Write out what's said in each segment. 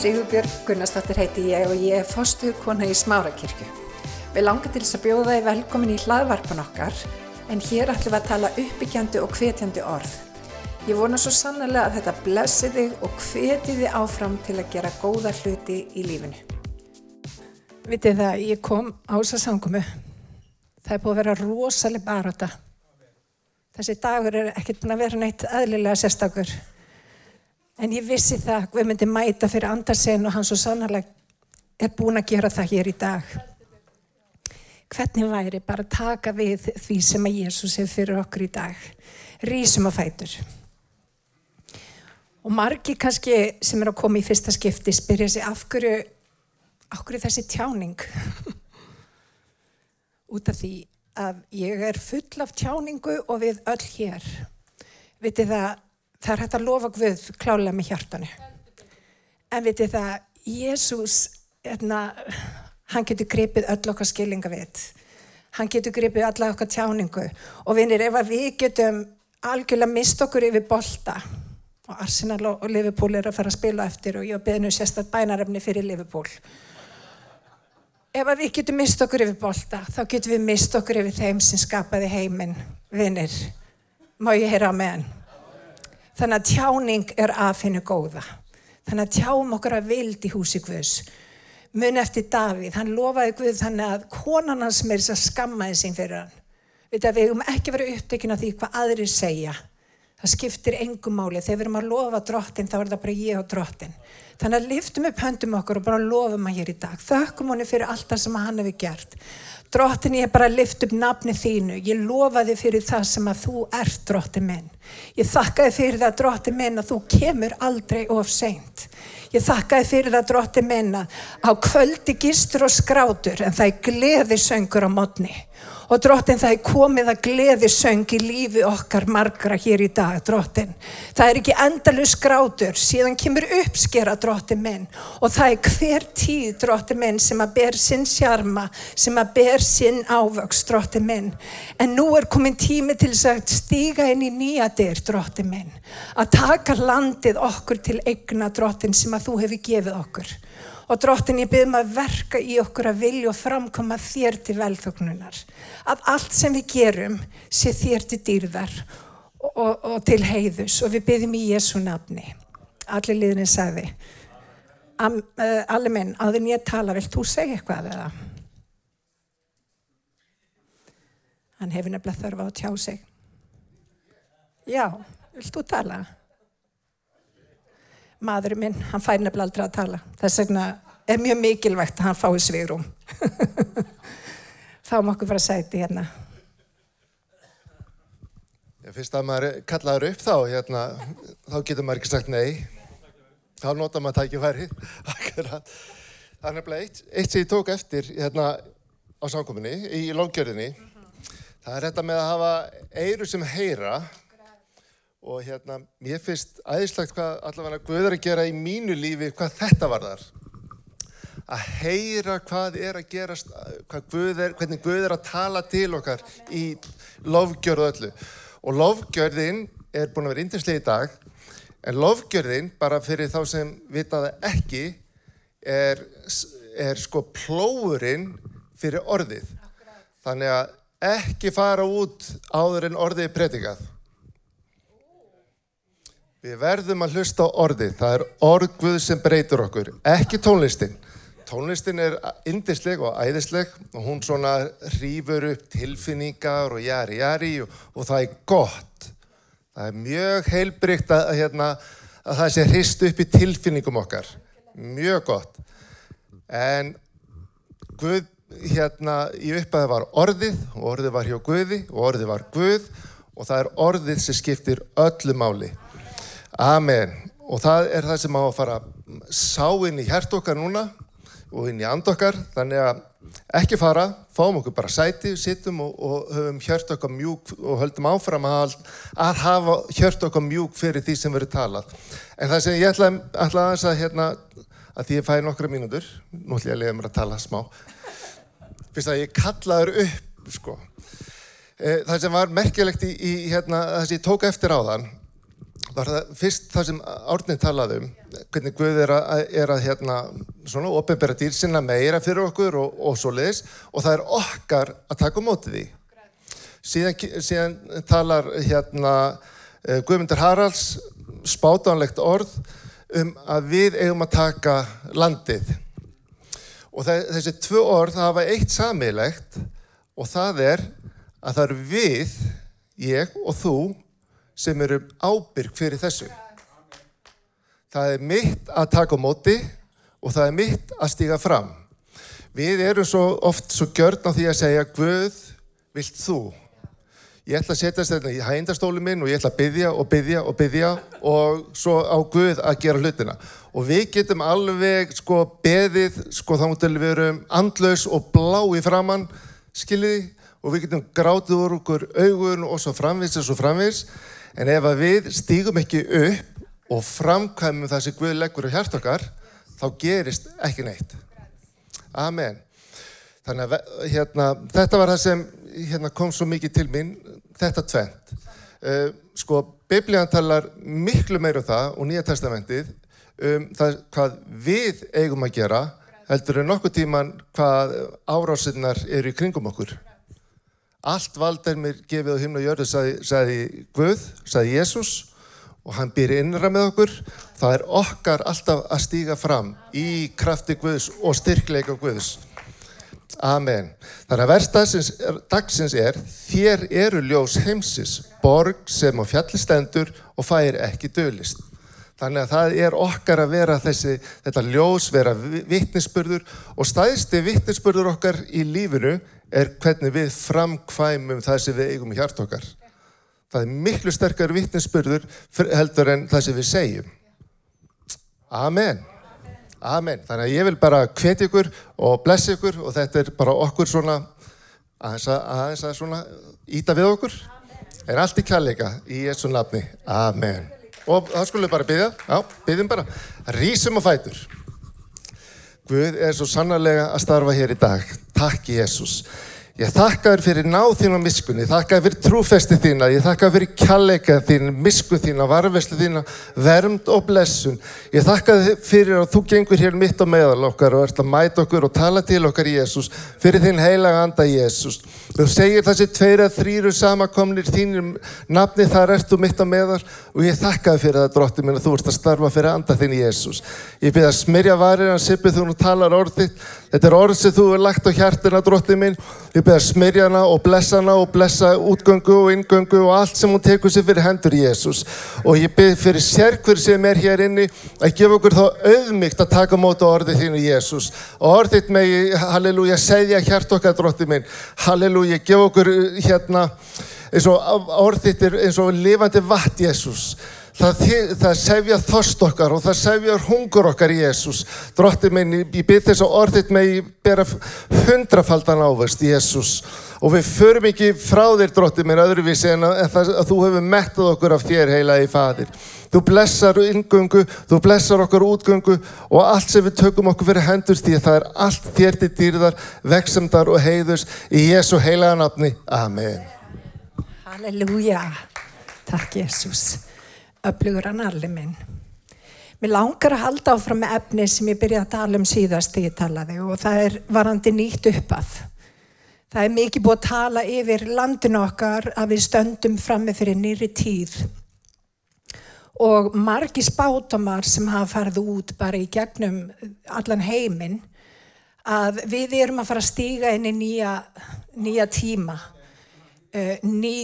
Sigurbjörg Gunnarsdóttir heiti ég og ég er fostuðkona í Smárakirkju. Við langar til þess að bjóða þið velkomin í hlaðvarpan okkar en hér ætlum við að tala uppbyggjandi og hvetjandi orð. Ég vona svo sannlega að þetta blessi þig og hveti þið áfram til að gera góða hluti í lífinu. Vitið það, ég kom á þessa sangumu. Það er búið að vera rosalega baróta. Þessi dagur er ekkert búin að vera neitt aðlilega sérstakur. En ég vissi það, við myndum mæta fyrir andarsen og hann svo sannarlega er búin að gera það hér í dag. Hvernig væri bara að taka við því sem að Jésús hefur fyrir okkur í dag. Rísum að fætur. Og margi kannski sem er að koma í fyrsta skipti spyrja sig af hverju, af hverju þessi tjáning. Út af því að ég er full af tjáningu og við öll hér. Vitið það, það er hægt að lofa Guð klálega með hjartanu. En vitið það, Jésús, hérna, hann getur gripið öll okkar skilinga við. Hann getur gripið alla okkar tjáningu. Og vinir, ef við getum algjörlega mist okkur yfir bolta og Arsenal og Liverpool er að fara að spila eftir og ég beði nú sérstaklega bænarefni fyrir Liverpool. Ef við getum mist okkur yfir bolta, þá getum við mist okkur yfir þeim sem skapaði heiminn, vinir. Má ég heyra á meðan? Þannig að tjáning er aðfinnu góða. Þannig að tjáum okkur að vild í húsi Guðs. Mun eftir Davíð, hann lofaði Guð þannig að konan hans með þess að skammaði sín fyrir hann. Við hefum ekki verið upptökin af því hvað aðrir segja. Það skiptir engum máli. Þegar við erum að lofa drottin þá er það bara ég og drottin. Þannig að liftum upp höndum okkur og bara lofum að hér í dag. Þökkum honni fyrir allt það sem hann hefur gert. Drottin ég bara að lifta upp nafni þínu. Ég lofa þið fyrir það sem að þú ert drottin minn. Ég þakka þið fyrir það drottin minn að þú kemur aldrei of seint. Ég þakka þið fyrir það drottin minn að á kvöldi gistur og skrátur en það er gleði söngur á modni. Og drottin það er komið að gleði söng í lífi okkar margra hér í dag, drottin. Það er ekki endalus grátur, síðan kemur uppskera drottin minn. Og það er hver tíð drottin minn sem að ber sinn sjarma, sem að ber sinn ávöks drottin minn. En nú er komin tími til þess að stíga inn í nýja dyr drottin minn. Að taka landið okkur til eigna drottin sem að þú hefur gefið okkur. Og drottin ég byrðum að verka í okkur að vilja og framkoma þér til velþögnunar. Að allt sem við gerum sé þér til dýrðar og, og, og til heiðus og við byrðum í Jésu nafni. Allir liðinni sagði. Am, uh, Allir minn, áður ég tala, vilt þú segja eitthvað eða? Hann hefur nefnilega þörfa á tjá sig. Já, vilt þú tala? Maðurinn minn, hann fær nefnilega aldrei að tala. Þess vegna er mjög mikilvægt að hann fái svigrum. Fáum okkur bara sæti hérna. Ég finnst að maður kallaður upp þá, hérna, þá getur maður ekki sagt nei. Þá nota maður tækifæri. Það er nefnilega eitt, eitt sem ég tók eftir hérna á samkominni, í lóngjörðinni. Það er þetta með að hafa eiru sem heyra og hérna, mér finnst aðeinslagt hvað allavega Guð er að gera í mínu lífi hvað þetta var þar að heyra hvað er að gerast Guð er, hvernig Guð er að tala til okkar í lofgjörðu öllu. Og lofgjörðin er búin að vera índislega í dag en lofgjörðin, bara fyrir þá sem vitaði ekki er, er sko plóurinn fyrir orðið. Þannig að ekki fara út áður en orðið er predikað Við verðum að hlusta á orðið. Það er orð Guð sem breytur okkur, ekki tónlistin. Tónlistin er indisleg og æðisleg og hún svona rýfur upp tilfinningar og jari jari og, og það er gott. Það er mjög heilbrygt að, hérna, að það sé hrist upp í tilfinningum okkar. Mjög gott. En Guð hérna í uppaði var orðið og orðið var hjá Guði og orðið var Guð og það er orðið sem skiptir öllu máli. Amen. Og það er það sem á að fara sá inn í hjert okkar núna og inn í and okkar. Þannig að ekki fara, fáum okkur bara sæti, sittum og, og höfum hjört okkar mjúk og höldum áfram að, að hafa hjört okkar mjúk fyrir því sem verður talað. En það sem ég ætla, ætla aðeins að hérna, að því ég fæði nokkra mínútur, nú ætla ég að leiða mér að tala smá, fyrst að ég kallaður upp, sko. Eh, það sem var merkilegt í, í hérna, það sem ég tók eftir á þann, var það fyrst það sem Árni talaði um, hvernig Guð er að, er að hérna, svona, ofinbera dýr sinna meira fyrir okkur og, og svo leiðis og það er okkar að taka á móti því. Síðan, síðan talar hérna eh, Guðmundur Haralds spátanlegt orð um að við eigum að taka landið. Og það, þessi tvö orð hafa eitt samilegt og það er að það eru við, ég og þú sem eru ábyrg fyrir þessu. Það er mitt að taka á móti og það er mitt að stíga fram. Við erum svo oft svo gjörn á því að segja Guð, vilt þú? Ég ætla að setja þetta í hægindastólu minn og ég ætla að byggja og byggja og byggja og svo á Guð að gera hlutina. Og við getum alveg sko beðið, sko þá mútið við erum andlaus og blá í framann, skiljiði, og við getum grátið úr okkur augun og svo framvís og svo framvís. En ef við stígum ekki upp og framkvæmum það sem Guð leggur á hjart okkar, þá gerist ekki neitt. Amen. Þannig að hérna, þetta var það sem hérna, kom svo mikið til mín, þetta tvent. Uh, sko, biblíðan talar miklu meira um það og Nýja testamentið um það hvað við eigum að gera heldur en nokkuð tíman hvað árásinnar eru í kringum okkur. Allt vald er mér gefið á himna og jörðu, sagði, sagði Guð, sagði Jésús og hann býr innra með okkur. Það er okkar alltaf að stíga fram í krafti Guðs og styrkleika Guðs. Amen. Þannig að verðstagsins dagsins er þér eru ljós heimsis, borg sem á fjallistendur og fær ekki dölist. Þannig að það er okkar að vera þessi, þetta ljós, vera vittnisspörður og staðisti vittnisspörður okkar í lífinu er hvernig við framkvæmum það sem við eigum í hjart okkar. Það er miklu sterkar vittnisspörður heldur en það sem við segjum. Amen. Amen. Þannig að ég vil bara hvetja ykkur og blessa ykkur og þetta er bara okkur svona aðeins að, aðeins að svona íta við okkur. Er allt í kærleika í Jésu nafni. Amen. Og þá skulum við bara byggja, já, byggjum bara. Rísum og fætur. Guð er svo sannarlega að starfa hér í dag. Takk Jésús. Ég þakka þér fyrir náð þín og miskunni, þakka þér fyrir trúfesti þína, ég þakka þér fyrir kjallega þín, misku þína, varveslu þína, vermd og blessun. Ég þakka þér fyrir að þú gengur hér mitt á meðal okkar og ert að mæta okkur og tala til okkar Jésús, fyrir þín heilaga anda Jésús. Þú segir þessi tveir að þrýru samakomnir þínum nafni þar ert þú mitt á meðal og ég þakka þér fyrir það drótti minn að þú ert að starfa fyrir anda þín Jésús. Ég byrja að smyrja varir hann sipið þú nú talar orðið. Þetta er orð sem þú er lagt á hjartina drótti minn. Ég byrja að smyrja hana og blessa hana og blessa útgöngu og ingöngu og allt sem hún tekur sér fyrir hendur Jésús. Og ég byrja fyrir sérkver sem er hér inni að gefa okkur þá auðmygt að taka móta orðið þínu Jésús. Orðið megi, halleluja, segja hjart okkar drótti minn. Halleluja, gefa okkur hérna eins og orðið er eins og lifandi vatn Jésús. Það, það sefja þost okkar og það sefja hungur okkar í Jésús. Dróttið minn, ég byrð þess að orðið með ég bera hundrafaldan ávist í Jésús. Og við förum ekki frá þér, dróttið minn, öðruvísi en að, að, að þú hefur mettað okkur af þér, heila í fadir. Þú blessar ingöngu, þú blessar okkur útgöngu og allt sem við tökum okkur fyrir hendur því að það er allt þér til dýrðar, veksamdar og heiðurs í Jésu heilaga nafni. Amen. Halleluja. Takk Jésús. Öflugur hann allir minn. Mér langar að halda áfram með efni sem ég byrjaði að tala um síðast þegar ég talaði og það er varandi nýtt uppað. Það er mikið búið að tala yfir landinu okkar að við stöndum frammi fyrir nýri tíð og margi spátumar sem hafa farið út bara í gegnum allan heiminn að við erum að fara að stíga inn í nýja, nýja tíma, uh, ný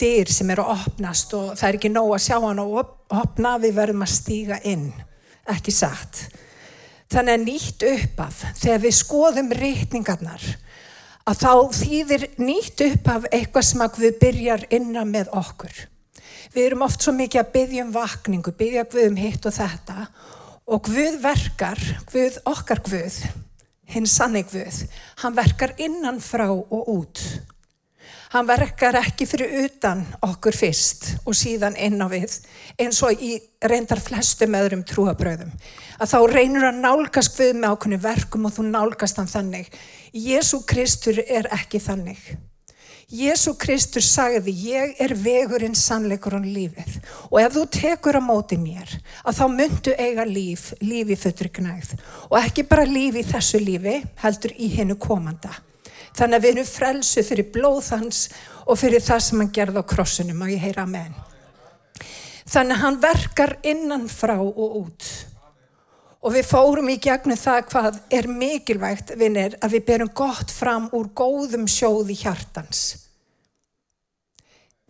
dyr sem eru að opnast og það er ekki nóg að sjá hann og opna, við verðum að stíga inn, ekki satt. Þannig að nýtt uppaf, þegar við skoðum reytningarnar, að þá þýðir nýtt uppaf eitthvað sem að við byrjar innan með okkur. Við erum oft svo mikið að byggja um vakningu, byggja Guð um hitt og þetta og Guð verkar, Guð okkar Guð, hinn sannig Guð, hann verkar innan frá og út. Hann verkar ekki fyrir utan okkur fyrst og síðan inn á við eins og í reyndar flestum öðrum trúabröðum. Að þá reynur að nálgast Guð með ákunni verkum og þú nálgast hann þannig. Jésu Kristur er ekki þannig. Jésu Kristur sagði, ég er vegurinn, sannleikur og lífið. Og ef þú tekur á móti mér, að þá myndu eiga líf, líf í fötri gnægð. Og ekki bara líf í þessu lífi, heldur í hennu komanda. Þannig að við erum frelsu fyrir blóðhans og fyrir það sem hann gerði á krossunum og ég heyra amen. Þannig að hann verkar innan frá og út. Og við fórum í gegnum það hvað er mikilvægt, vinnir, að við berum gott fram úr góðum sjóði hjartans.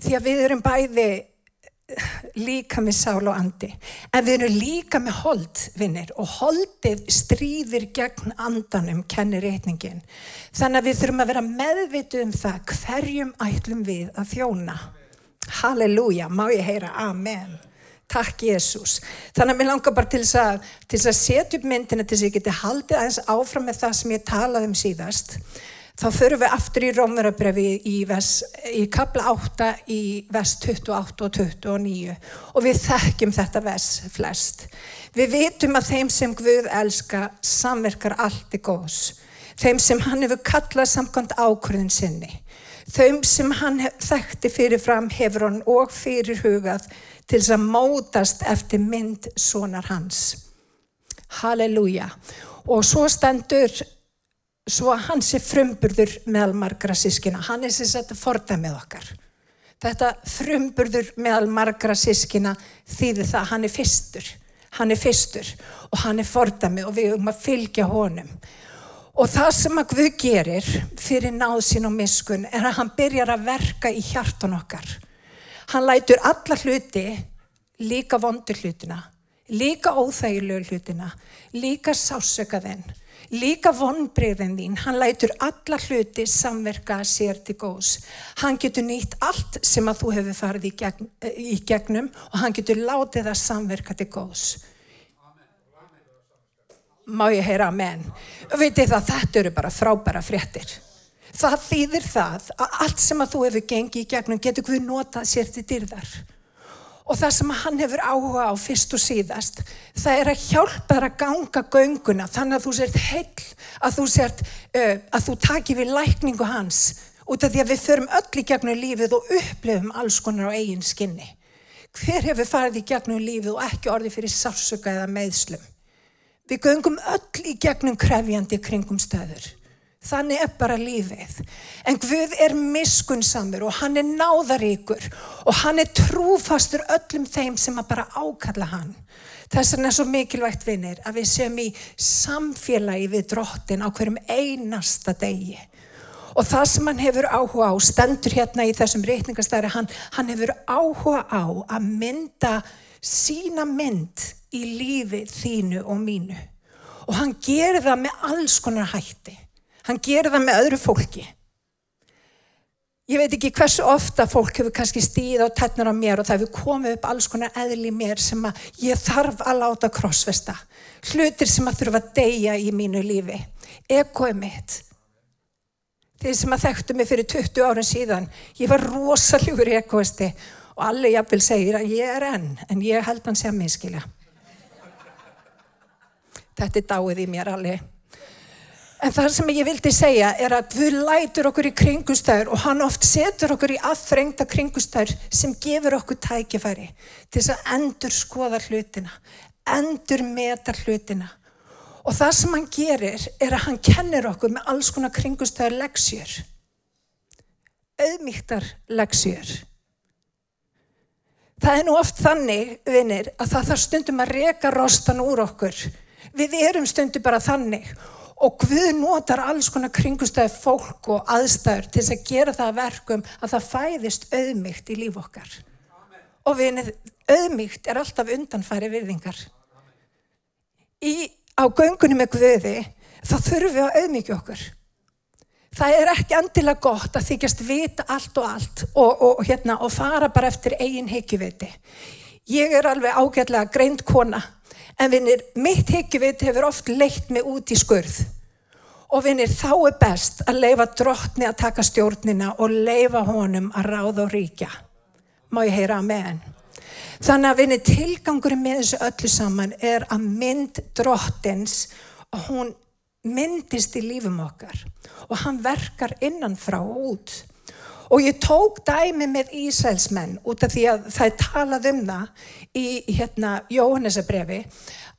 Því að við erum bæði líka með sál og andi. En við erum líka með hold, vinnir, og holdið stríðir gegn andanum, kennir reytningin. Þannig að við þurfum að vera meðvitu um það hverjum ætlum við að þjóna. Halleluja, má ég heyra amen. Takk Jésús. Þannig að mér langar bara til þess að, að setja upp myndina til þess að ég geti haldið aðeins áfram með það sem ég talaði um síðast. Þá förum við aftur í Rómverabrefi í, í kapla 8 í vers 28 og 29 og við þekkjum þetta vers flest. Við vitum að þeim sem Guð elska samverkar allt í góðs. Þeim sem hann hefur kallað samkvæmt ákvörðin sinni. Þeim sem hann þekkti fyrirfram hefur hann og fyrir hugað til þess að mótast eftir mynd sonar hans. Halleluja. Og svo stendur, svo að hans er frumburður meðal margra sískina. Hann er sem sagt að forða með okkar. Þetta frumburður meðal margra sískina þýðir það að hann er fyrstur. Hann er fyrstur og hann er forða með og við erum að fylgja honum. Og það sem að Guð gerir fyrir náð sín og miskun er að hann byrjar að verka í hjartan okkar. Hann lætur alla hluti, líka vondur hlutina, líka óþægilegu hlutina, líka sásökaðinn, líka vonbreyðin þín. Hann lætur alla hluti samverka sér til góðs. Hann getur nýtt allt sem að þú hefur farið í, gegn, í gegnum og hann getur látið það samverka til góðs má ég heyra amen. Vitið það, þetta eru bara frábæra fréttir. Það þýðir það að allt sem að þú hefur gengið í gegnum getur Guð notað sér til dyrðar. Og það sem hann hefur áhuga á fyrst og síðast, það er að hjálpa þær að ganga gönguna þannig að þú sért heill, að þú sért, uh, að þú takir við lækningu hans út af því að við förum öll í gegnum lífið og upplifum alls konar á eigin skinni. Hver hefur farið í gegnum lífið og ekki orði fyrir sársöka eða meðslum? Við göngum öll í gegnum krefjandi kringum stöður. Þannig er bara lífið. En Guð er miskunnsamur og hann er náðaríkur og hann er trúfastur öllum þeim sem að bara ákalla hann. Þess vegna er svo mikilvægt vinnir að við séum í samfélagi við drottin á hverjum einasta degi. Og það sem hann hefur áhuga á, stendur hérna í þessum reytingastæri, hann, hann hefur áhuga á að mynda sína mynd í lífi þínu og mínu. Og hann gerir það með alls konar hætti. Hann gerir það með öðru fólki. Ég veit ekki hversu ofta fólk hefur kannski stíð á tætnar á mér og það hefur komið upp alls konar eðli mér sem að ég þarf að láta krossvesta. Hlutir sem að þurfa að deyja í mínu lífi. Ekoið mitt. Þeir sem að þekktu mig fyrir 20 árin síðan, ég var rosaljúur ekoisti og allir jafnvel segir að ég er enn, en ég held hann sem miskilja. Þetta er dáið í mér alveg. En það sem ég vildi segja er að við lætur okkur í kringustæður og hann oft setur okkur í aðþrengta kringustæður sem gefur okkur tækifæri til þess að endur skoða hlutina, endur meta hlutina. Og það sem hann gerir er að hann kennir okkur með alls konar kringustæður leksjur. Auðmíktar leksjur. Það er nú oft þannig, vinnir, að það þarf stundum að reka rostan úr okkur Við erum stundu bara þannig og Guð notar alls konar kringustæði fólk og aðstæður til að gera það verkum að það fæðist auðmygt í líf okkar. Amen. Og við, auðmygt er alltaf undanfæri virðingar. Í, á göngunum með Guði þá þurfum við að auðmyggja okkur. Það er ekki andilega gott að þykjast vita allt og allt og, og, hérna, og fara bara eftir eigin heikjuviti. Ég er alveg ágætlega greint kona En vinnir, mitt higgjuvit hefur oft leitt mig út í skurð. Og vinnir, þá er best að leifa drottni að taka stjórnina og leifa honum að ráða og ríkja. Má ég heyra að með henn? Þannig að vinnir, tilgangurinn með þessu öllu saman er að mynd drottins og hún myndist í lífum okkar og hann verkar innanfrá og út. Og ég tók dæmi með Ísælsmenn út af því að það er talað um það í hérna, Jóhannesabrefi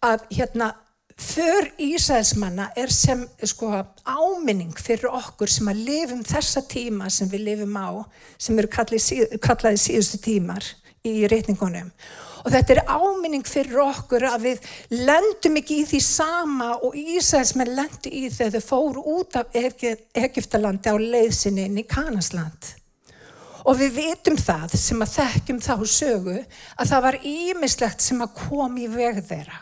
að hérna, för Ísælsmanna er sem sko, áminning fyrir okkur sem að lifum þessa tíma sem við lifum á, sem eru kallaði síðustu tímar í reytingunum. Og þetta er áminning fyrir okkur að við lendum ekki í því sama og Ísælsmenn lendi í þegar þau fóru út af Egiptalandi á leiðsinni inn í Kanasland. Og við vitum það sem að þekkjum þá sögu að það var ímislegt sem að kom í veg þeirra.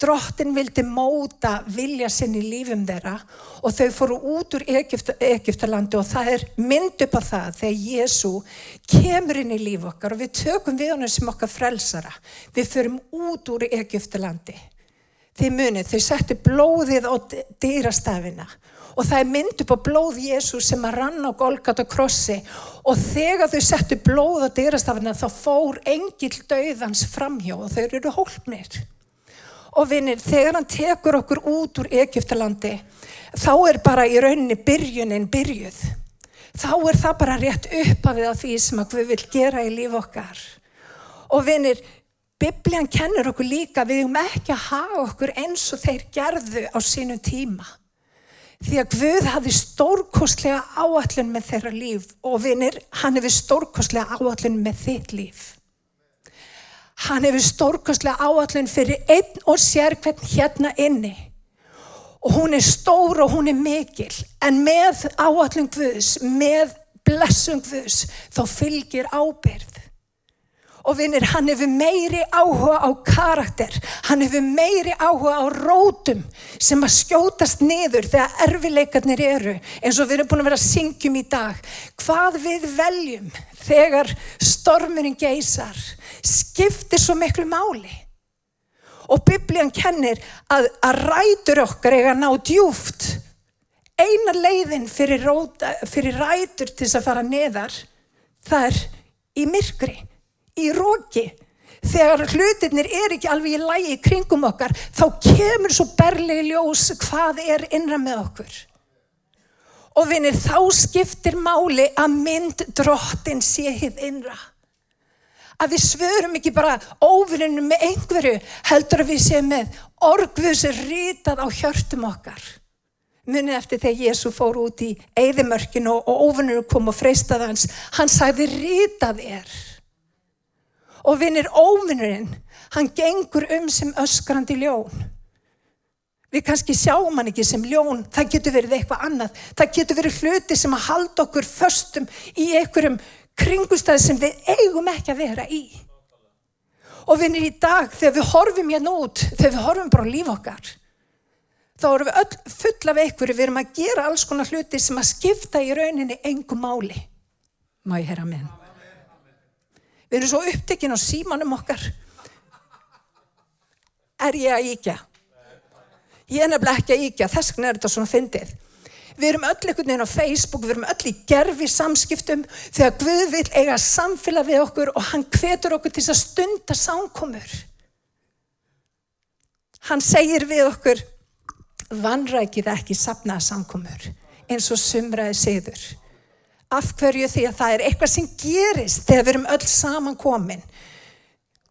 Drottin vildi móta vilja sinn í lífum þeirra og þau fóru út úr Egypt, Egyptalandi og það er mynd upp á það þegar Jésu kemur inn í líf okkar og við tökum við honum sem okkar frelsara. Við förum út úr Egyptalandi. Þið munið, þau settu blóðið á dýrastafina og það er mynd upp á blóð Jésu sem að rann á Golgat og krossi og þegar þau settu blóð á dýrastafina þá fór engil döðans framhjá og þau eru hólpnir. Og vinnir, þegar hann tekur okkur út úr Egyptalandi, þá er bara í rauninni byrjunin byrjuð. Þá er það bara rétt uppafið á því sem að við vil gera í líf okkar. Og vinnir, Biblian kennur okkur líka, við höfum ekki að hafa okkur eins og þeir gerðu á sínu tíma. Því að Guð hafi stórkostlega áallun með þeirra líf og vinnir, hann hefur stórkostlega áallun með þitt líf. Hann hefur stórkostlega áallun fyrir einn og sér hvern hérna inni. Og hún er stór og hún er mikil. En með áallun Guðs, með blessung Guðs, þá fylgir ábyrð. Og vinnir, hann hefur meiri áhuga á karakter, hann hefur meiri áhuga á rótum sem að skjótast niður þegar erfileikarnir eru, eins og við erum búin að vera að syngjum í dag. Hvað við veljum þegar stormurinn geysar, skiptir svo miklu máli. Og biblían kennir að, að rætur okkar eiga ná djúft. Einar leiðin fyrir, róta, fyrir rætur til þess að fara neðar, það er í myrkri í róki þegar hlutirnir er ekki alveg í lægi kringum okkar þá kemur svo berlegi ljós hvað er innra með okkur. Og vinir þá skiptir máli að mynd drottin sé hitt innra. Að við svörum ekki bara óvinninu með einhverju heldur að við séum með orgvið sem rítað á hjörtum okkar. Munið eftir þegar Jésu fór út í eigðimörkinu og óvinninu kom og freistað hans. Hann sagði rítað er og vinnir óvinnurinn, hann gengur um sem öskrandi ljón. Við kannski sjáum hann ekki sem ljón, það getur verið eitthvað annað, það getur verið hluti sem að halda okkur föstum í einhverjum kringustæði sem við eigum ekki að vera í. Og vinnir í dag, þegar við horfum hérna út, þegar við horfum bara á líf okkar, þá erum við öll fulla af einhverju, við erum að gera alls konar hluti sem að skipta í rauninni engum máli. Má ég herra með hann? Við erum svo upptekinn á símanum okkar. Er ég að íkja? Ég er nefnilega ekki að íkja, þess vegna er þetta svona fyndið. Við erum öll einhvern veginn á Facebook, við erum öll í gerfi samskiptum þegar Guð vil eiga samfélag við okkur og hann hvetur okkur til að stunda samkomur. Hann segir við okkur, vanrækið ekki sapnaða samkomur eins og sumraði segður. Af hverju því að það er eitthvað sem gerist þegar við erum öll saman komin.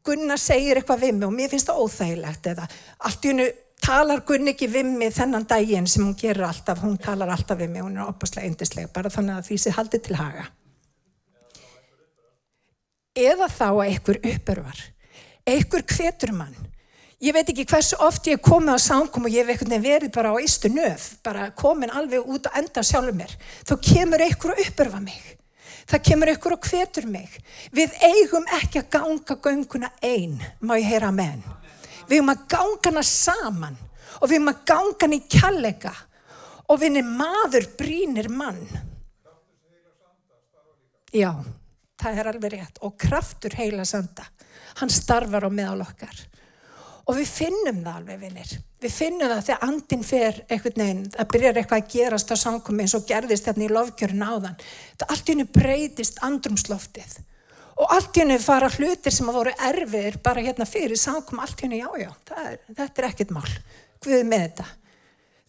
Gunnar segir eitthvað við mig og mér finnst það óþægilegt eða allt í hennu talar Gunn ekki við mig þennan daginn sem hún gerir alltaf, hún talar alltaf við mig, hún er opaslega yndislega, bara þannig að því sé haldið til haga. Eða þá að einhver uppörvar, einhver kvetur mann, Ég veit ekki hversu oft ég komið á samkom og ég hef eitthvað verið bara á eistu nöf, bara komin alveg út og enda sjálfur mér. Þá kemur einhver að uppörfa mig. Það kemur einhver að hvetur mig. Við eigum ekki að ganga gönguna einn, má ég heyra með henn. Við eigum að ganga hana saman og við eigum að ganga hana í kjallega og vinni maður brínir mann. Já, það er alveg rétt og kraftur heila sanda. Hann starfar á meðal okkar. Og við finnum það alveg, vinnir. Við finnum það þegar andin fer eitthvað neginn, það byrjar eitthvað að gerast á samkomi eins og gerðist hérna í lofkjörn áðan. Það allt í hennu breytist andrumsloftið. Og allt í hennu fara hlutir sem að voru erfiðir bara hérna fyrir samkomi, allt í hennu, já, já, er, þetta er ekkit mál. Guð með þetta.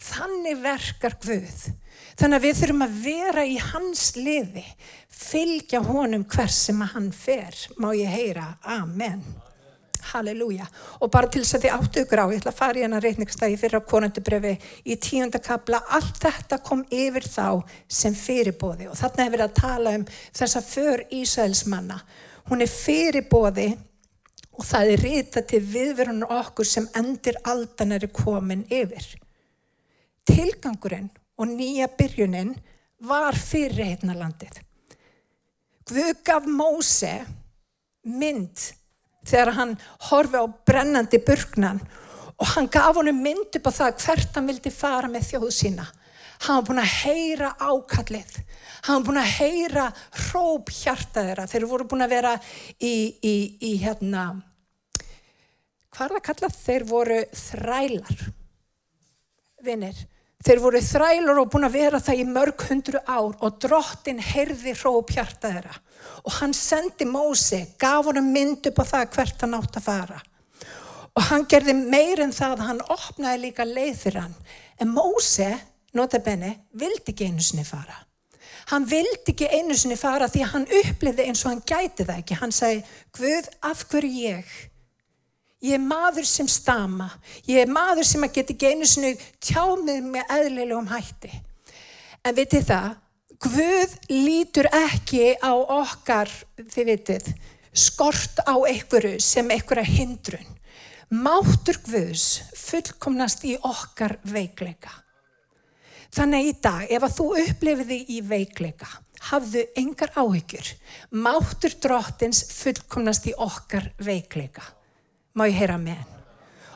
Þannig verkar Guð. Þannig að við þurfum að vera í hans liði, fylgja honum hvers sem að hann fer. Má ég heyra? Amen. Halleluja. Og bara til þess að þið áttu ykkur á, ég ætla að fara í hennar reikningstægi fyrir á konundubrefi í tíundakabla, allt þetta kom yfir þá sem fyrirbóði og þarna hefur við að tala um þessa för Ísraelsmanna. Hún er fyrirbóði og það er rita til viðverunum okkur sem endur aldan er komin yfir. Tilgangurinn og nýja byrjunin var fyrir heitnalandið. Guð gaf Móse mynd þegar hann horfi á brennandi burgnan og hann gaf honum mynd upp á það hvert hann vildi fara með þjóðu sína. Hann var búin að heyra ákallið. Hann var búin að heyra hróp hjarta þeirra. Þeir voru búin að vera í, í, í hérna, hvað er það kallað? Þeir voru þrælar. Vinnir. Þeir voru þrælar og búin að vera það í mörg hundru ár og drottin heyrði hróp hjarta þeirra. Og hann sendi Mósi, gaf honum mynd upp á það hvert hann átt að fara. Og hann gerði meir en það að hann opnaði líka leið fyrir hann. En Mósi, notabenni, vildi ekki einu sinni fara. Hann vildi ekki einu sinni fara því að hann uppliði eins og hann gæti það ekki. Hann sagði, Guð, af hverju ég? Ég er maður sem stama. Ég er maður sem að geti ekki einu sinni tjámið með eðlilegum hætti. En vitið það, Guð lítur ekki á okkar, þið vitið, skort á einhverju sem einhverja hindrun. Máttur Guðs fullkomnast í okkar veikleika. Þannig í dag, ef að þú upplifiði í veikleika, hafðu engar áhyggjur. Máttur drottins fullkomnast í okkar veikleika. Má ég heyra með henn?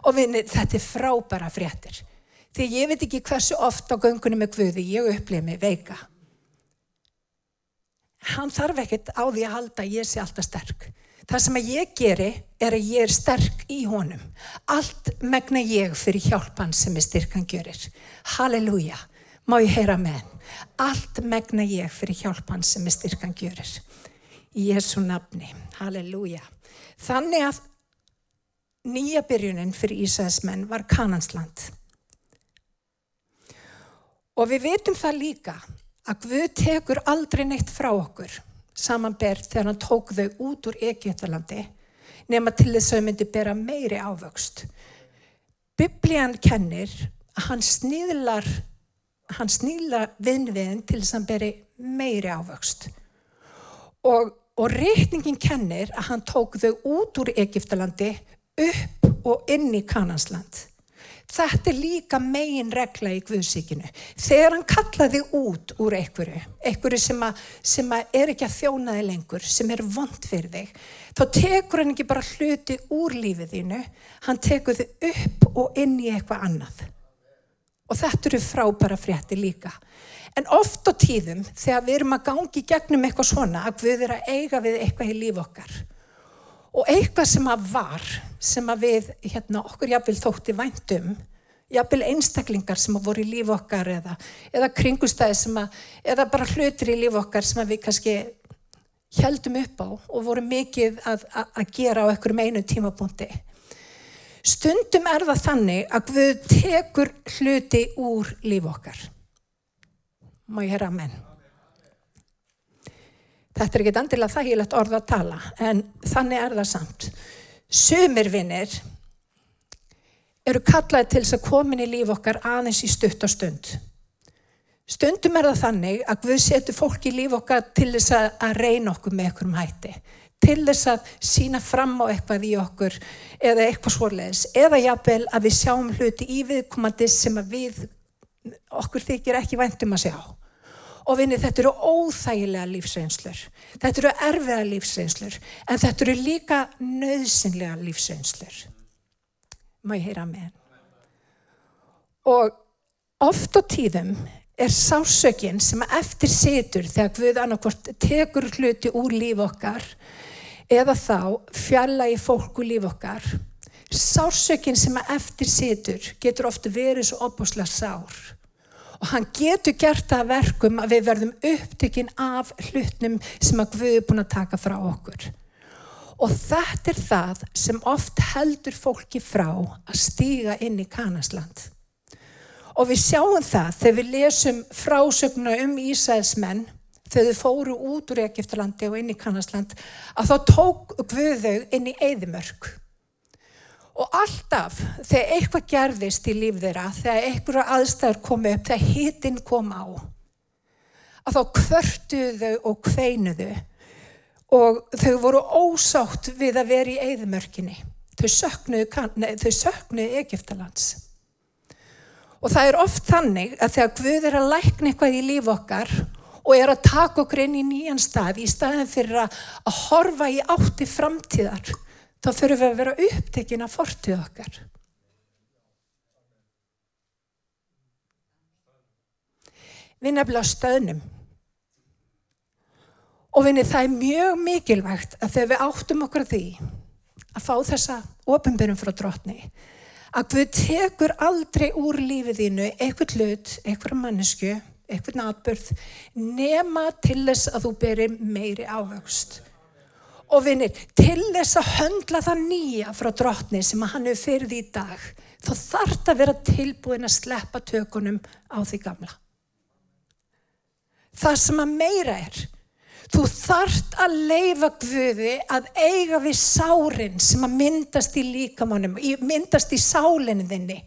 Og vinni, þetta er frábæra fréttir. Því ég veit ekki hversu oft á göngunum með Guði ég upplifi mig veika hann þarf ekkert á því að halda að ég sé alltaf sterk. Það sem að ég geri er að ég er sterk í honum. Allt megna ég fyrir hjálpan sem er styrkan gjörir. Halleluja, má ég heyra með henn. Allt megna ég fyrir hjálpan sem er styrkan gjörir. Í Jésu nafni, halleluja. Þannig að nýja byrjunin fyrir Ísæðismenn var Kanansland. Og við veitum það líka að Guð tekur aldrei neitt frá okkur samanber þegar hann tók þau út úr Egyptalandi nema til þess að þau myndi bera meiri ávöxt. Biblían kennir að hann snýðlar hann snýðlar viðnviðin til þess að hann beri meiri ávöxt. Og, og reikningin kennir að hann tók þau út úr Egyptalandi upp og inn í Kanansland. Þetta er líka megin regla í Guðsíkinu. Þegar hann kallaði út úr einhverju, einhverju sem, að, sem að er ekki að þjóna þig lengur, sem er vond fyrir þig, þá tekur hann ekki bara hluti úr lífið þínu, hann tekur þið upp og inn í eitthvað annað. Og þetta eru frábæra frétti líka. En oft á tíðum, þegar við erum að gangi gegnum eitthvað svona, að við erum að eiga við eitthvað í líf okkar, og eitthvað sem að var sem að við, hérna, okkur jafnvel þótti væntum, jafnvel einstaklingar sem að voru í líf okkar eða, eða kringustæði sem að, eða bara hlutir í líf okkar sem að við kannski heldum upp á og voru mikið að, að, að gera á einhverjum einu tímapunkti. Stundum er það þannig að við tekur hluti úr líf okkar. Má ég herra að menn? Þetta er ekki andilega þægilegt orð að tala, en þannig er það samt. Sumir vinnir eru kallaði til þess að komin í líf okkar aðeins í stutt á stund. Stundum er það þannig að við setjum fólk í líf okkar til þess að reyna okkur með einhverjum hætti. Til þess að sína fram á eitthvað í okkur eða eitthvað svoleiðis. Eða jábel að við sjáum hluti í viðkomandi sem við, okkur þykir ekki væntum að sjá. Og vinni, þetta eru óþægilega lífsreynslur. Þetta eru erfiða lífsreynslur. En þetta eru líka nöðsynlega lífsreynslur. Má ég heyra með henn? Og oft á tíðum er sásökinn sem eftir situr þegar Guð annarkvort tekur hluti úr líf okkar eða þá fjalla í fólku líf okkar. Sásökinn sem eftir situr getur ofta verið svo opbúslega sár og hann getur gert það verkum að við verðum upptökin af hlutnum sem að Guð er búin að taka frá okkur. Og þetta er það sem oft heldur fólki frá að stíga inn í kanasland. Og við sjáum það þegar við lesum frásögna um Ísæðismenn, þegar þau fóru út úr Egiptalandi og inn í Kannasland, að þá tók Guðau inn í Eðimörk. Og alltaf þegar eitthvað gerðist í líf þeirra, þegar einhverja aðstæður komu upp, þegar hitinn kom á, að þá kvörtuðu og kveinuðu og þau voru ósátt við að vera í Eðimörkinni. Þau söknuðu, Egiptalands. Og það er oft þannig að þegar Guð er að lækna eitthvað í líf okkar og er að taka okkur inn í nýjan stað í staðin fyrir að horfa í átti framtíðar, þá fyrir við að vera upptekinn að fortið okkar. Við nefnilega stöðnum. Og vinni það er mjög mikilvægt að þegar við áttum okkur því að fá þessa ofinbyrjum frá drotni, að Guð tekur aldrei úr lífið þínu eitthvað hlut, eitthvað mannesku, eitthvað natbörð, nema til þess að þú berir meiri ávöxt. Og vinnir, til þess að höndla það nýja frá drotni sem hann hefur fyrir í dag, þá þarf það að vera tilbúin að sleppa tökunum á því gamla. Það sem að meira er, Þú þarft að leifa Guði að eiga við sárin sem að myndast í líkamannum, myndast í sálinni þinni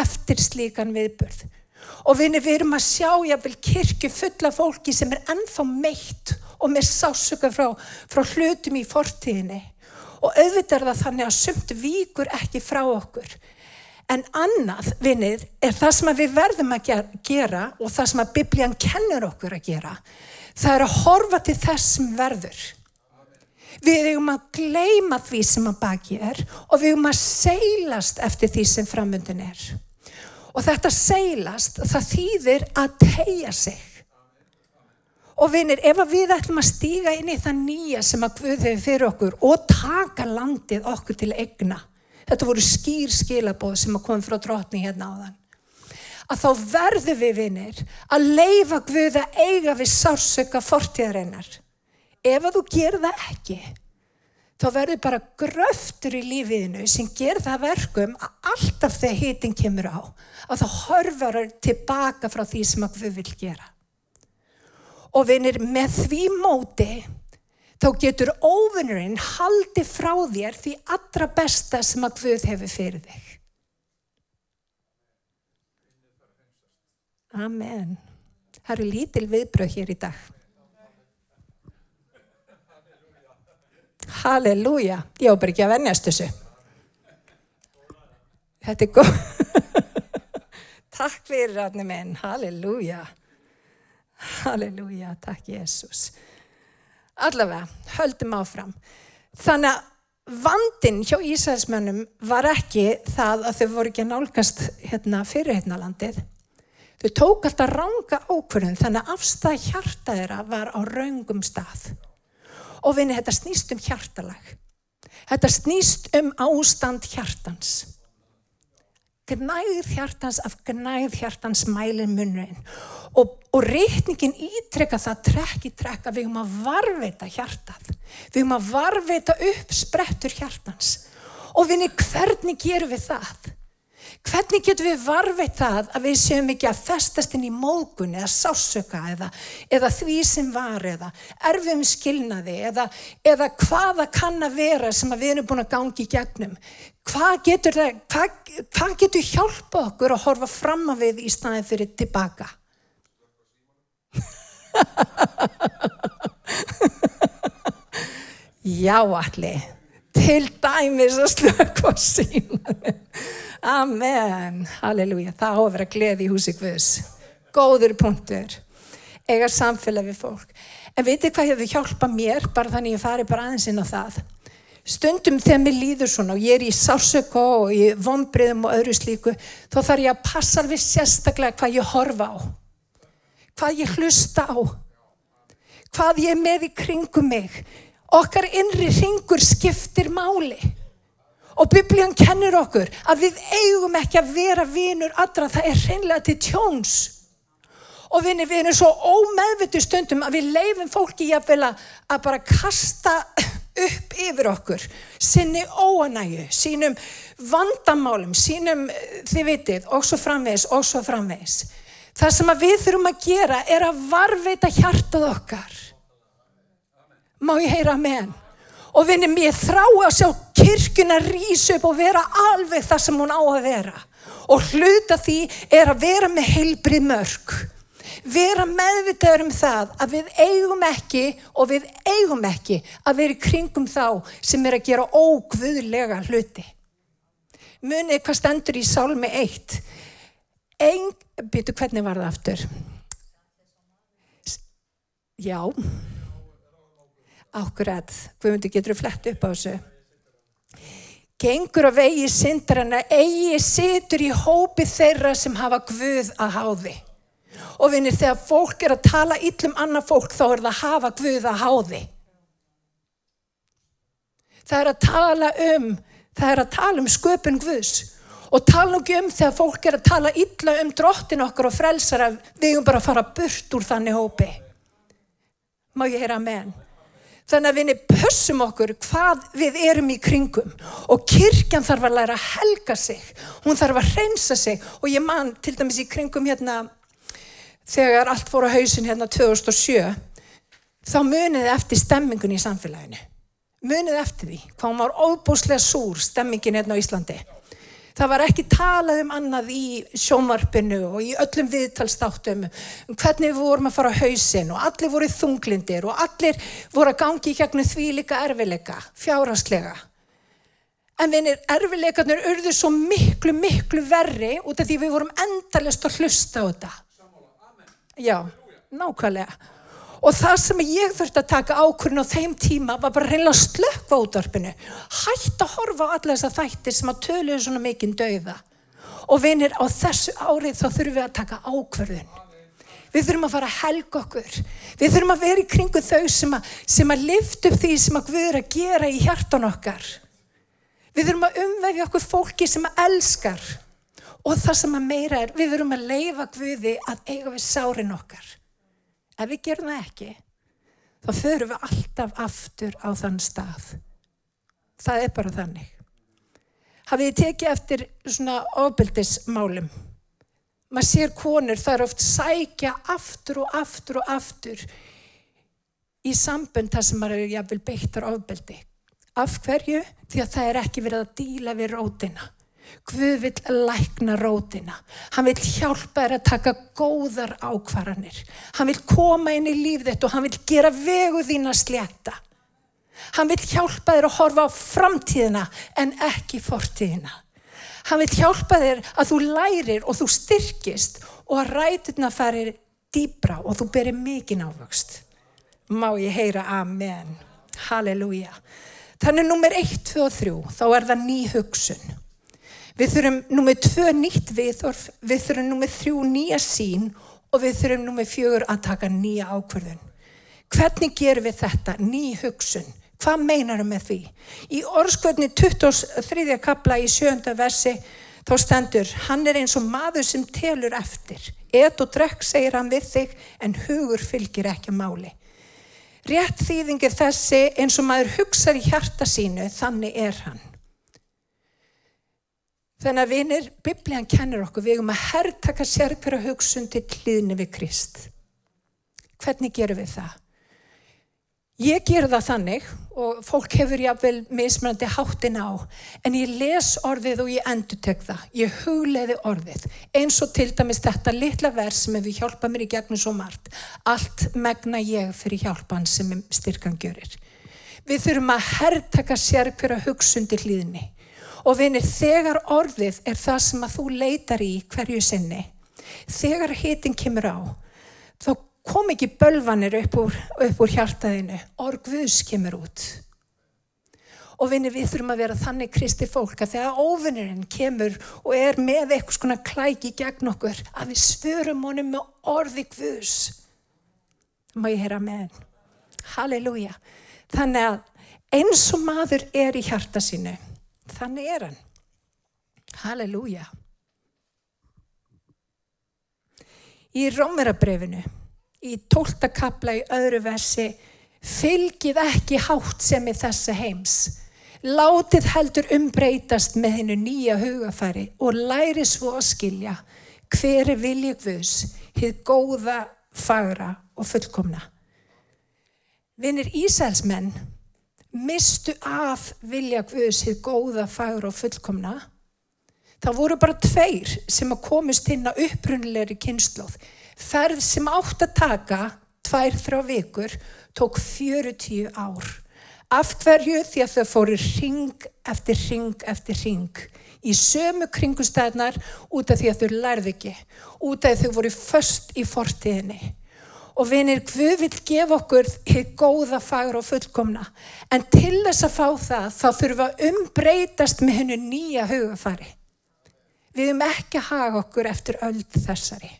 eftir slíkan viðbörð. Og við erum að sjá jáfnvel kirkju fulla fólki sem er ennþá meitt og með sásöka frá, frá hlutum í fortíðinni. Og auðvitað er það þannig að sumt víkur ekki frá okkur. En annað, vinnið, er það sem við verðum að gera og það sem að biblían kennur okkur að gera það er að horfa til þess sem verður. Við eigum að gleima því sem að baki er og við eigum að seilast eftir því sem framöndin er. Og þetta seilast, það þýðir að tegja sig. Og vinir, ef við ætlum að stíga inn í það nýja sem að Guð hefur fyrir okkur og taka landið okkur til egna, þetta voru skýr skilabóð sem að koma frá drotni hérna á þann að þá verður við vinnir að leifa Guð að eiga við sársöka fortíðarinnar. Ef að þú gerir það ekki, þá verður bara gröftur í lífiðinu sem ger það verkum að alltaf þegar hitin kemur á, að það horfar tilbaka frá því sem Guð vil gera. Og vinnir með því móti, þá getur óvinnurinn haldi frá þér því allra besta sem að Guð hefur fyrir þig. Amen. Það eru lítil viðbröð hér í dag. Halleluja. Ég á bara ekki að vennjast þessu. Þetta er góð. Takk fyrir rannu minn. Halleluja. Halleluja. Takk Jésús. Allavega, höldum áfram. Þannig að vandin hjá Ísælsmönnum var ekki það að þau voru ekki að nálgast hérna, fyrir hérna landið Þau tók alltaf ranga ákvörðun þannig að afstæð hjarta þeirra var á raungum stað. Og vinni, þetta snýst um hjartalag. Þetta snýst um ástand hjartans. Gnæð hjartans af gnæð hjartans mælin munurinn. Og, og reikningin ítrekka það trekk í trekk að við höfum að varveita hjartað. Við höfum að varveita upp sprettur hjartans. Og vinni, hvernig gerum við það? Hvernig getum við varveit það að við séum ekki að festast inn í mógun eða sásöka eða, eða því sem var eða erfum skilnaði eða, eða hvaða kann að vera sem að við erum búin að gangi í gegnum. Hvað getur, hvað, hvað getur hjálpa okkur að horfa fram að við í staðin fyrir tilbaka? Já allir, til dæmis að slöka sína. Amen, halleluja, það á að vera gleði í húsi Guðs. Góður punktur, eiga samfélag við fólk. En veitir hvað hefur hjálpað mér, bara þannig ég fari bara aðeins inn á það. Stundum þegar mér líður svona og ég er í sársöku og í vonbriðum og öðru slíku, þá þarf ég að passa alveg sérstaklega hvað ég horfa á, hvað ég hlusta á, hvað ég er með í kringum mig. Okkar innri ringur skiptir máli. Og biblían kennir okkur að við eigum ekki að vera vinur allra, það er hreinlega til tjóns. Og við erum svo ómeðvitu stundum að við leifum fólki jafnvel að bara kasta upp yfir okkur, sinni óanægu, sínum vandamálum, sínum, þið vitið, og svo framvegis, og svo framvegis. Það sem að við þurfum að gera er að varveita hjartað okkar. Má ég heyra með hann? Og vinnum ég þrá að sjá kirkuna rýsa upp og vera alveg það sem hún á að vera. Og hluta því er að vera með heilbrið mörg vera meðvitaður um það að við eigum ekki og við eigum ekki að vera í kringum þá sem er að gera ógvöðlega hluti. Munið hvað stendur í sálmi 1. Einn, býtu hvernig var það aftur? Já, ákveðat, Guðmundi getur flett upp á þessu. Gengur á vegi syndarana, eigi situr í hópi þeirra sem hafa Guð að háði. Og vinir, þegar fólk er að tala yllum annað fólk, þá er það að hafa Guð að háði. Það er að tala um, það er að tala um sköpun Guðs. Og tala ekki um þegar fólk er að tala illa um drottin okkar og frelsara, við erum bara að fara burt úr þannig hópi. Má ég heyra henn? Þannig að við pössum okkur hvað við erum í kringum. Og kirkjan þarf að læra að helga sig, hún þarf að reynsa sig. Og ég man til dæmis í kringum hérna þegar allt fór á hausin hérna 2007 þá muniði eftir stemmingun í samfélaginu. Muniði eftir því? Hvað hún var óbúslega súr stemmingin hérna á Íslandi það var ekki talað um annað í sjónvarpinu og í öllum viðtalstáttum um hvernig við vorum að fara á hausin og allir voru þunglindir og allir voru að gangi í gegnum því líka erfileika fjárhanslega en vinir erfileikarnir urðu svo miklu miklu verri út af því við vorum endalist að hlusta á þetta. Já, nákvæmlega. Og það sem ég þurfti að taka ákvörðin á þeim tíma var bara reynilega slökk á útvarpinu. Hætt að horfa á alla þessa þættir sem að töluðu svona mikinn dauða. Og vinir, á þessu árið þá þurfum við að taka ákvörðin. Við þurfum að fara að helga okkur. Við þurfum að vera í kringu þau sem að, sem að lift upp því sem að Guður að gera í hjartan okkar. Við þurfum að umvefja okkur fólki sem að elskar. Og það sem að meira er, við verum að leifa Guði að eiga við sárin okkar. Ef við gerum það ekki, þá förum við alltaf aftur á þann stað. Það er bara þannig. Hafið þið tekið eftir svona ofbeldismálum? Maður sér konur, það er oft sækja aftur og aftur og aftur í sambund þar sem maður er jáfnvel beittar ofbeldi. Af hverju? Því að það er ekki verið að díla við rótina. Guð vil lækna rótina. Hann vil hjálpa þér að taka góðar ákvarðanir. Hann vil koma inn í líf þetta og hann vil gera vegu þín að slétta. Hann vil hjálpa þér að horfa á framtíðina en ekki fortíðina. Hann vil hjálpa þér að þú lærir og þú styrkist og að ræturna farir dýbra og þú berir mikið návöxt. Má ég heyra amen. Halleluja. Þannig nummer 1, 2 og 3, þá er það ný hugsun. Við þurfum nummið tvö nýtt viðhorf, við þurfum nummið þrjú nýja sín og við þurfum nummið fjögur að taka nýja ákverðun. Hvernig gerum við þetta? Ný hugsun. Hvað meinarum með því? Í orðskvöldni 23. kapla í sjönda versi þá stendur, hann er eins og maður sem telur eftir. Et og drekk segir hann við þig en hugur fylgir ekki máli. Rétt þýðingir þessi eins og maður hugsaður í hjarta sínu, þannig er hann. Þannig að vinir, biblían kennir okkur, við erum að herrtaka sér hverja hugsun til hlýðni við Krist. Hvernig gerum við það? Ég ger það þannig og fólk hefur jáfnvel mismunandi háttin á, en ég les orðið og ég endur tek það. Ég hugleiði orðið, eins og til dæmis þetta litla vers sem hefur hjálpað mér í gegnum svo margt. Allt megna ég fyrir hjálpan sem styrkan görir. Við þurfum að herrtaka sér hverja hugsun til hlýðni. Og vinir, þegar orðið er það sem að þú leitar í hverju sinni, þegar hitin kemur á, þá kom ekki bölvanir upp úr, upp úr hjartaðinu, orðguðs kemur út. Og vinir, við þurfum að vera þannig kristi fólk að þegar óvinnurinn kemur og er með eitthvað svona klæki gegn okkur, að við svörum honum með orði guðs. Má ég heyra með henn? Halleluja. Þannig að eins og maður er í hjarta sínu, Þannig er hann. Halleluja. Í Rómerabrefinu, í tólta kapla í öðru versi, Fylgið ekki hátt sem er þessa heims. Látið heldur umbreytast með hennu nýja hugafæri og læri svo að skilja hver er viljið Guðs, hið góða, fagra og fullkomna. Vinnir Ísælsmenn mistu af vilja Guðs, hið góða, fagra og fullkomna. Það voru bara tveir sem að komist inn á upprunnilegri kynnslóð. Ferð sem átt að taka tvær þrjá vikur tók 40 ár. Af hverju því að þau fóru ring eftir ring eftir ring í sömu kringustæðnar út af því að þau lærði ekki, út af því að þau voru först í fortíðinni. Og vinir, Guð vil gefa okkur hér góða fagur og fullkomna, en til þess að fá það þá þurfum við að umbreytast með hennu nýja hugafari. Við erum ekki að haga okkur eftir öll þessari.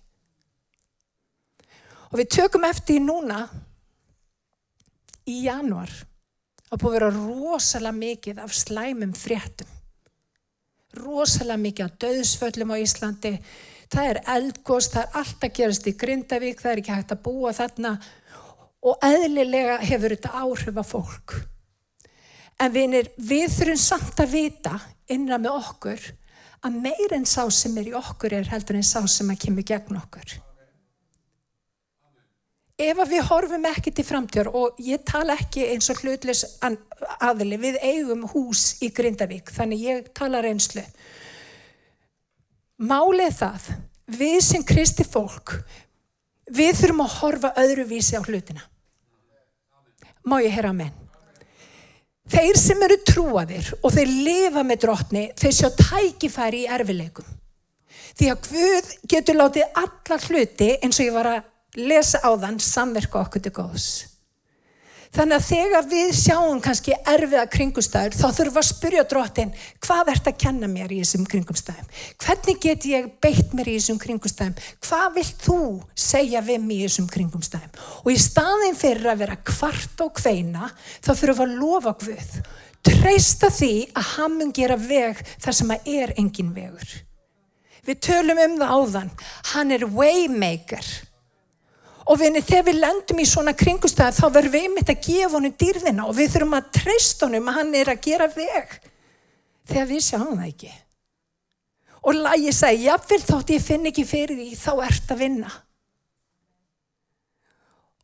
Og við tökum eftir í núna í januar að búið að vera rosalega mikið af slæmum fréttum. Rosalega mikið af döðsföllum á Íslandi. Það er eldgóðs, það er allt að gerast í Grindavík, það er ekki hægt að búa þarna og eðlilega hefur þetta áhrif af fólk. En vinir, við þurfum samt að vita innra með okkur að meir en sá sem er í okkur er heldur en sá sem að kemur gegn okkur ef við horfum ekki til framtjör og ég tala ekki eins og hlutlis aðli, við eigum hús í Grindavík, þannig ég tala reynslu. Málið það, við sem kristi fólk, við þurfum að horfa öðruvísi á hlutina. Má ég heyra menn? Þeir sem eru trúaðir og þeir lifa með drotni, þeir sjá tækifæri í erfileikum. Því að Guð getur látið alla hluti eins og ég var að lesa á þann samverka okkur til góðs. Þannig að þegar við sjáum kannski erfiða kringumstæður þá þurfum við að spyrja drottin hvað ert að kenna mér í þessum kringumstæðum? Hvernig get ég beitt mér í þessum kringumstæðum? Hvað vilt þú segja við mér í þessum kringumstæðum? Og í staðin fyrir að vera kvart og kveina þá þurfum við að lofa Guð. Treysta því að hann mun gera veg þar sem að er engin vegur. Við tölum um það áðan. Hann er waymaker. Og vinni, þegar við lendum í svona kringustæð þá verðum við einmitt að gefa honum dýrðina og við þurfum að treysta honum að hann er að gera veg. Þegar við sjáum það ekki. Og lagi segi, jáfnvel þótt ég finn ekki fyrir því, þá ert að vinna.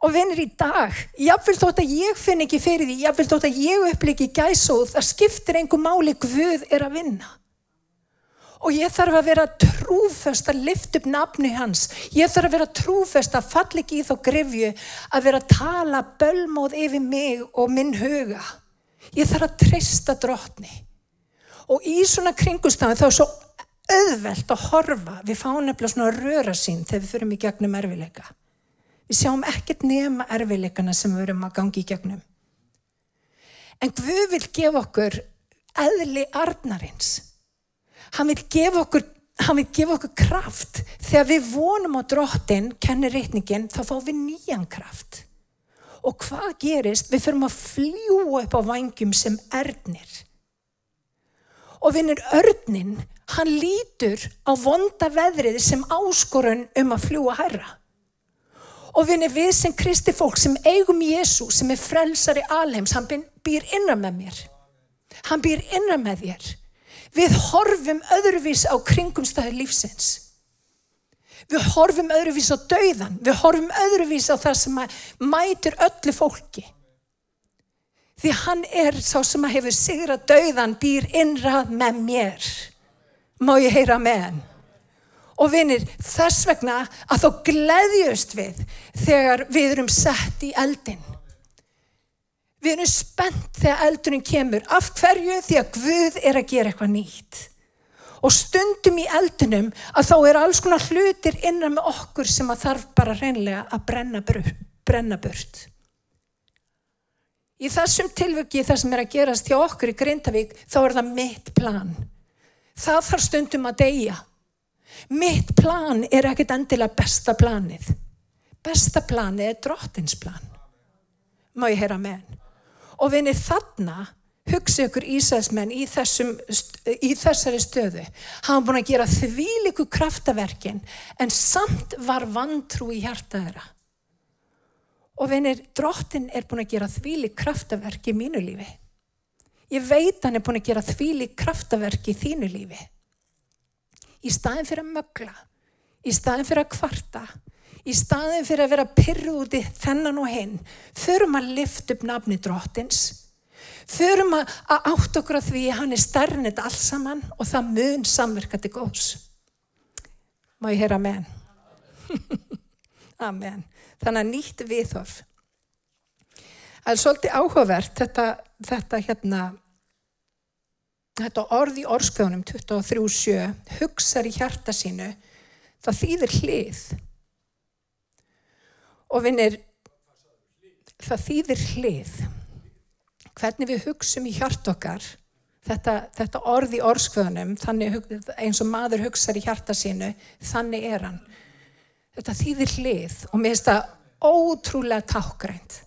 Og vinnir í dag, jáfnvel þótt að ég finn ekki fyrir því, jáfnvel þótt að ég uppliki gæsóð, það skiptir einhver máli Guð er að vinna og ég þarf að vera trúfest að lift upp nafnu hans. Ég þarf að vera trúfest að fall ekki í þá grifju að vera að tala bölmóð yfir mig og minn huga. Ég þarf að treysta drotni. Og í svona kringustafn þá er svo auðvelt að horfa. Við fáum nefnilega svona röra sín þegar við fyrum í gegnum erfileika. Við sjáum ekkert nema erfileikana sem við verum að gangi í gegnum. En Guð vil gefa okkur eðli arnarins hann vil gefa okkur, vil gefa okkur kraft. Þegar við vonum á drottin, kennir reytningin, þá fáum við nýjan kraft. Og hvað gerist? Við förum að fljúa upp á vangjum sem erðnir. Og vinnur örnin, hann lítur á vonda veðrið sem áskorun um að fljúa herra. Og vinnur við sem kristi fólk sem eigum Jésu sem er frelsar í alheims, hann býr innan með mér. Hann býr innan með þér. Við horfum öðruvís á kringumstæði lífsins. Við horfum öðruvís á dauðan. Við horfum öðruvís á það sem mætir öllu fólki. Því hann er sá sem að hefur sigra dauðan býr innrað með mér. Má ég heyra með hann? Og vinir, þess vegna að þá gleðjust við þegar við erum sett í eldin. Við erum spennt þegar eldurinn kemur. Af hverju? Því að Guð er að gera eitthvað nýtt. Og stundum í eldunum að þá er alls konar hlutir innan með okkur sem að þarf bara reynlega að brenna, brenna burt. Í þessum tilvöki það sem er að gerast hjá okkur í Grindavík þá er það mitt plan. Það þarf stundum að deyja. Mitt plan er ekkit endilega besta planið. Besta planið er drottins plan. Má ég heyra með henn? Og vinni þarna hugsa ykkur Ísæðsmenn í, í þessari stöðu. Var búin að gera þvíliku kraftaverkin en samt var vantrú í hjarta þeirra. Og vinir, drottin er búin að gera þvíli kraftaverk í mínu lífi. Ég veit hann er búin að gera þvíli kraftaverk í þínu lífi. Í staðin fyrir að mögla, í staðin fyrir að kvarta, í staðin fyrir að vera pyrru úti þennan og hinn, förum að lifta upp nafni drottins, förum að, átt okkur að því hann er stærnit allsamann og það mun samverkandi góðs. Má ég heyra amen? amen. Þannig að nýtt viðhorf. Það er svolítið áhugavert þetta, þetta hérna, þetta orð í orskvjónum 23.7 hugsar í hjarta sínu, það þýðir hlið. Og vinnir, það þýðir hlið. Hvernig við hugsum í hjart okkar, þetta, þetta orð í orskvjónum, eins og maður hugsar í hjarta sínu, þannig er hann. Þetta þýðir hlið og mér finnst það ótrúlega tákgrænt.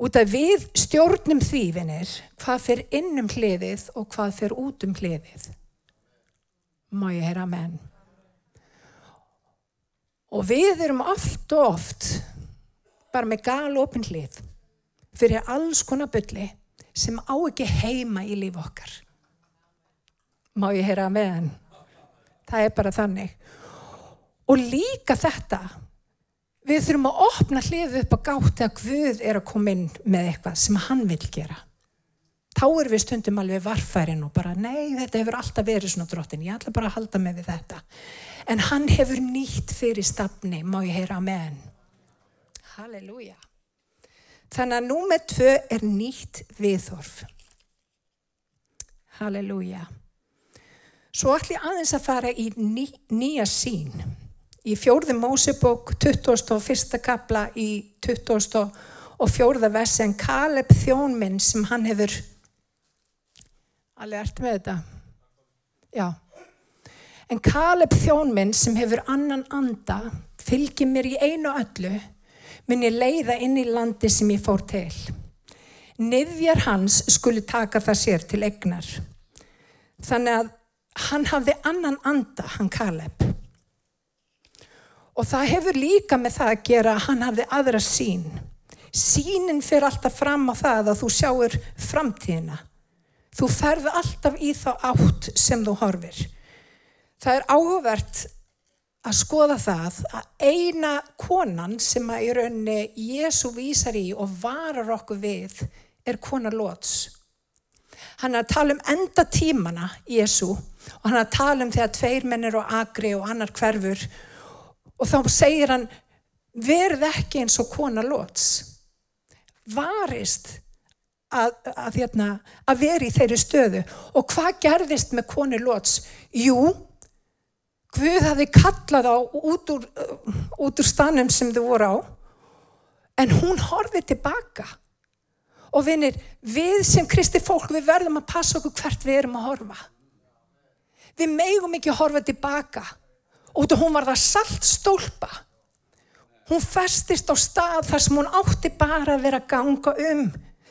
Út af við stjórnum því, vinnir, hvað fyrir innum hliðið og hvað fyrir út um hliðið. Má ég heyra menn. Og við erum oft og oft bara með galopin hlið fyrir alls konar bylli sem á ekki heima í líf okkar. Má ég heyra menn. Það er bara þannig. Og líka þetta, við þurfum að opna hliðu upp á gátt að Guð er að koma inn með eitthvað sem hann vil gera. Þá er við stundum alveg varfærin og bara nei þetta hefur alltaf verið svona drottin, ég ætla bara að halda með við þetta. En hann hefur nýtt fyrir stafni, má ég heyra henn. Halleluja. Þannig að númið tvö er nýtt viðhorf. Halleluja. Svo ætlum ég aðeins að fara í ný, nýja sín í fjórðum Mósebók 21. kapla í 24. versi en Kaleb þjónminn sem hann hefur alveg ert með þetta? Já. En Kaleb þjónminn sem hefur annan anda fylgir mér í einu öllu mun ég leiða inn í landi sem ég fór til. Niðjar hans skuli taka það sér til egnar þannig að hann hafði annan anda hann Kaleb. Og það hefur líka með það að gera að hann hafði aðra sín. Sínin fyrir alltaf fram á það að þú sjáur framtíðina. Þú ferði alltaf í þá átt sem þú horfir. Það er áhugavert að skoða það að eina konan sem að í rauninni Jésu vísar í og varar okkur við er kona Lóts. Hann er að tala um enda tímana Jésu og hann er að tala um þegar tveir mennir og agri og annar hverfur Og þá segir hann, verð ekki eins og kona lóts. Varist að, að, hérna, að vera í þeirri stöðu. Og hvað gerðist með koni lóts? Jú, Guð hafi kallað á út úr, út úr stanum sem þau voru á. En hún horfið tilbaka. Og vinir, við sem kristi fólk, við verðum að passa okkur hvert við erum að horfa. Við megum ekki að horfa tilbaka út og hún var það salt stólpa hún festist á stað þar sem hún átti bara að vera að ganga um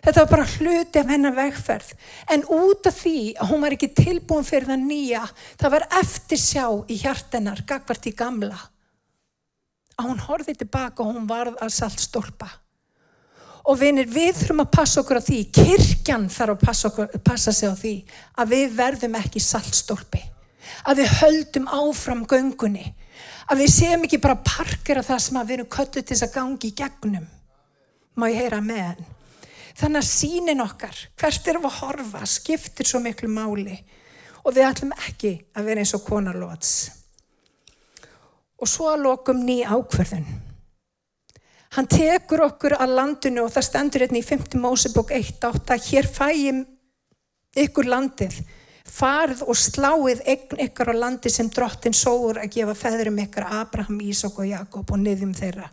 þetta var bara hluti af hennar vegferð. En út af því að hún var ekki tilbúin fyrir það nýja það var eftir sjá í hjartennar gagvart í gamla að hún horfið tilbaka og hún varð að salt stólpa og vinir við þurfum að passa okkur á því kirkjan þarf að passa, okkur, passa sig á því að við verðum ekki salt stólpi að við höldum áfram göngunni að við séum ekki bara parkera það sem við erum kölluð til þess að gangi í gegnum. Má ég heyra með henn þannig að sínin okkar hvert erum við að horfa skiptir svo miklu máli og við ætlum ekki að vera eins og konarlóts og svo að lokum ný ákverðun hann tekur okkur að landinu og það stendur hérna í 5. Mósebók 1.8 að hér fæjum ykkur landið farð og sláið eign ykkar á landi sem drottin sóur að gefa feðurum ykkar Abraham, Ísak og Jakob og niðjum þeirra.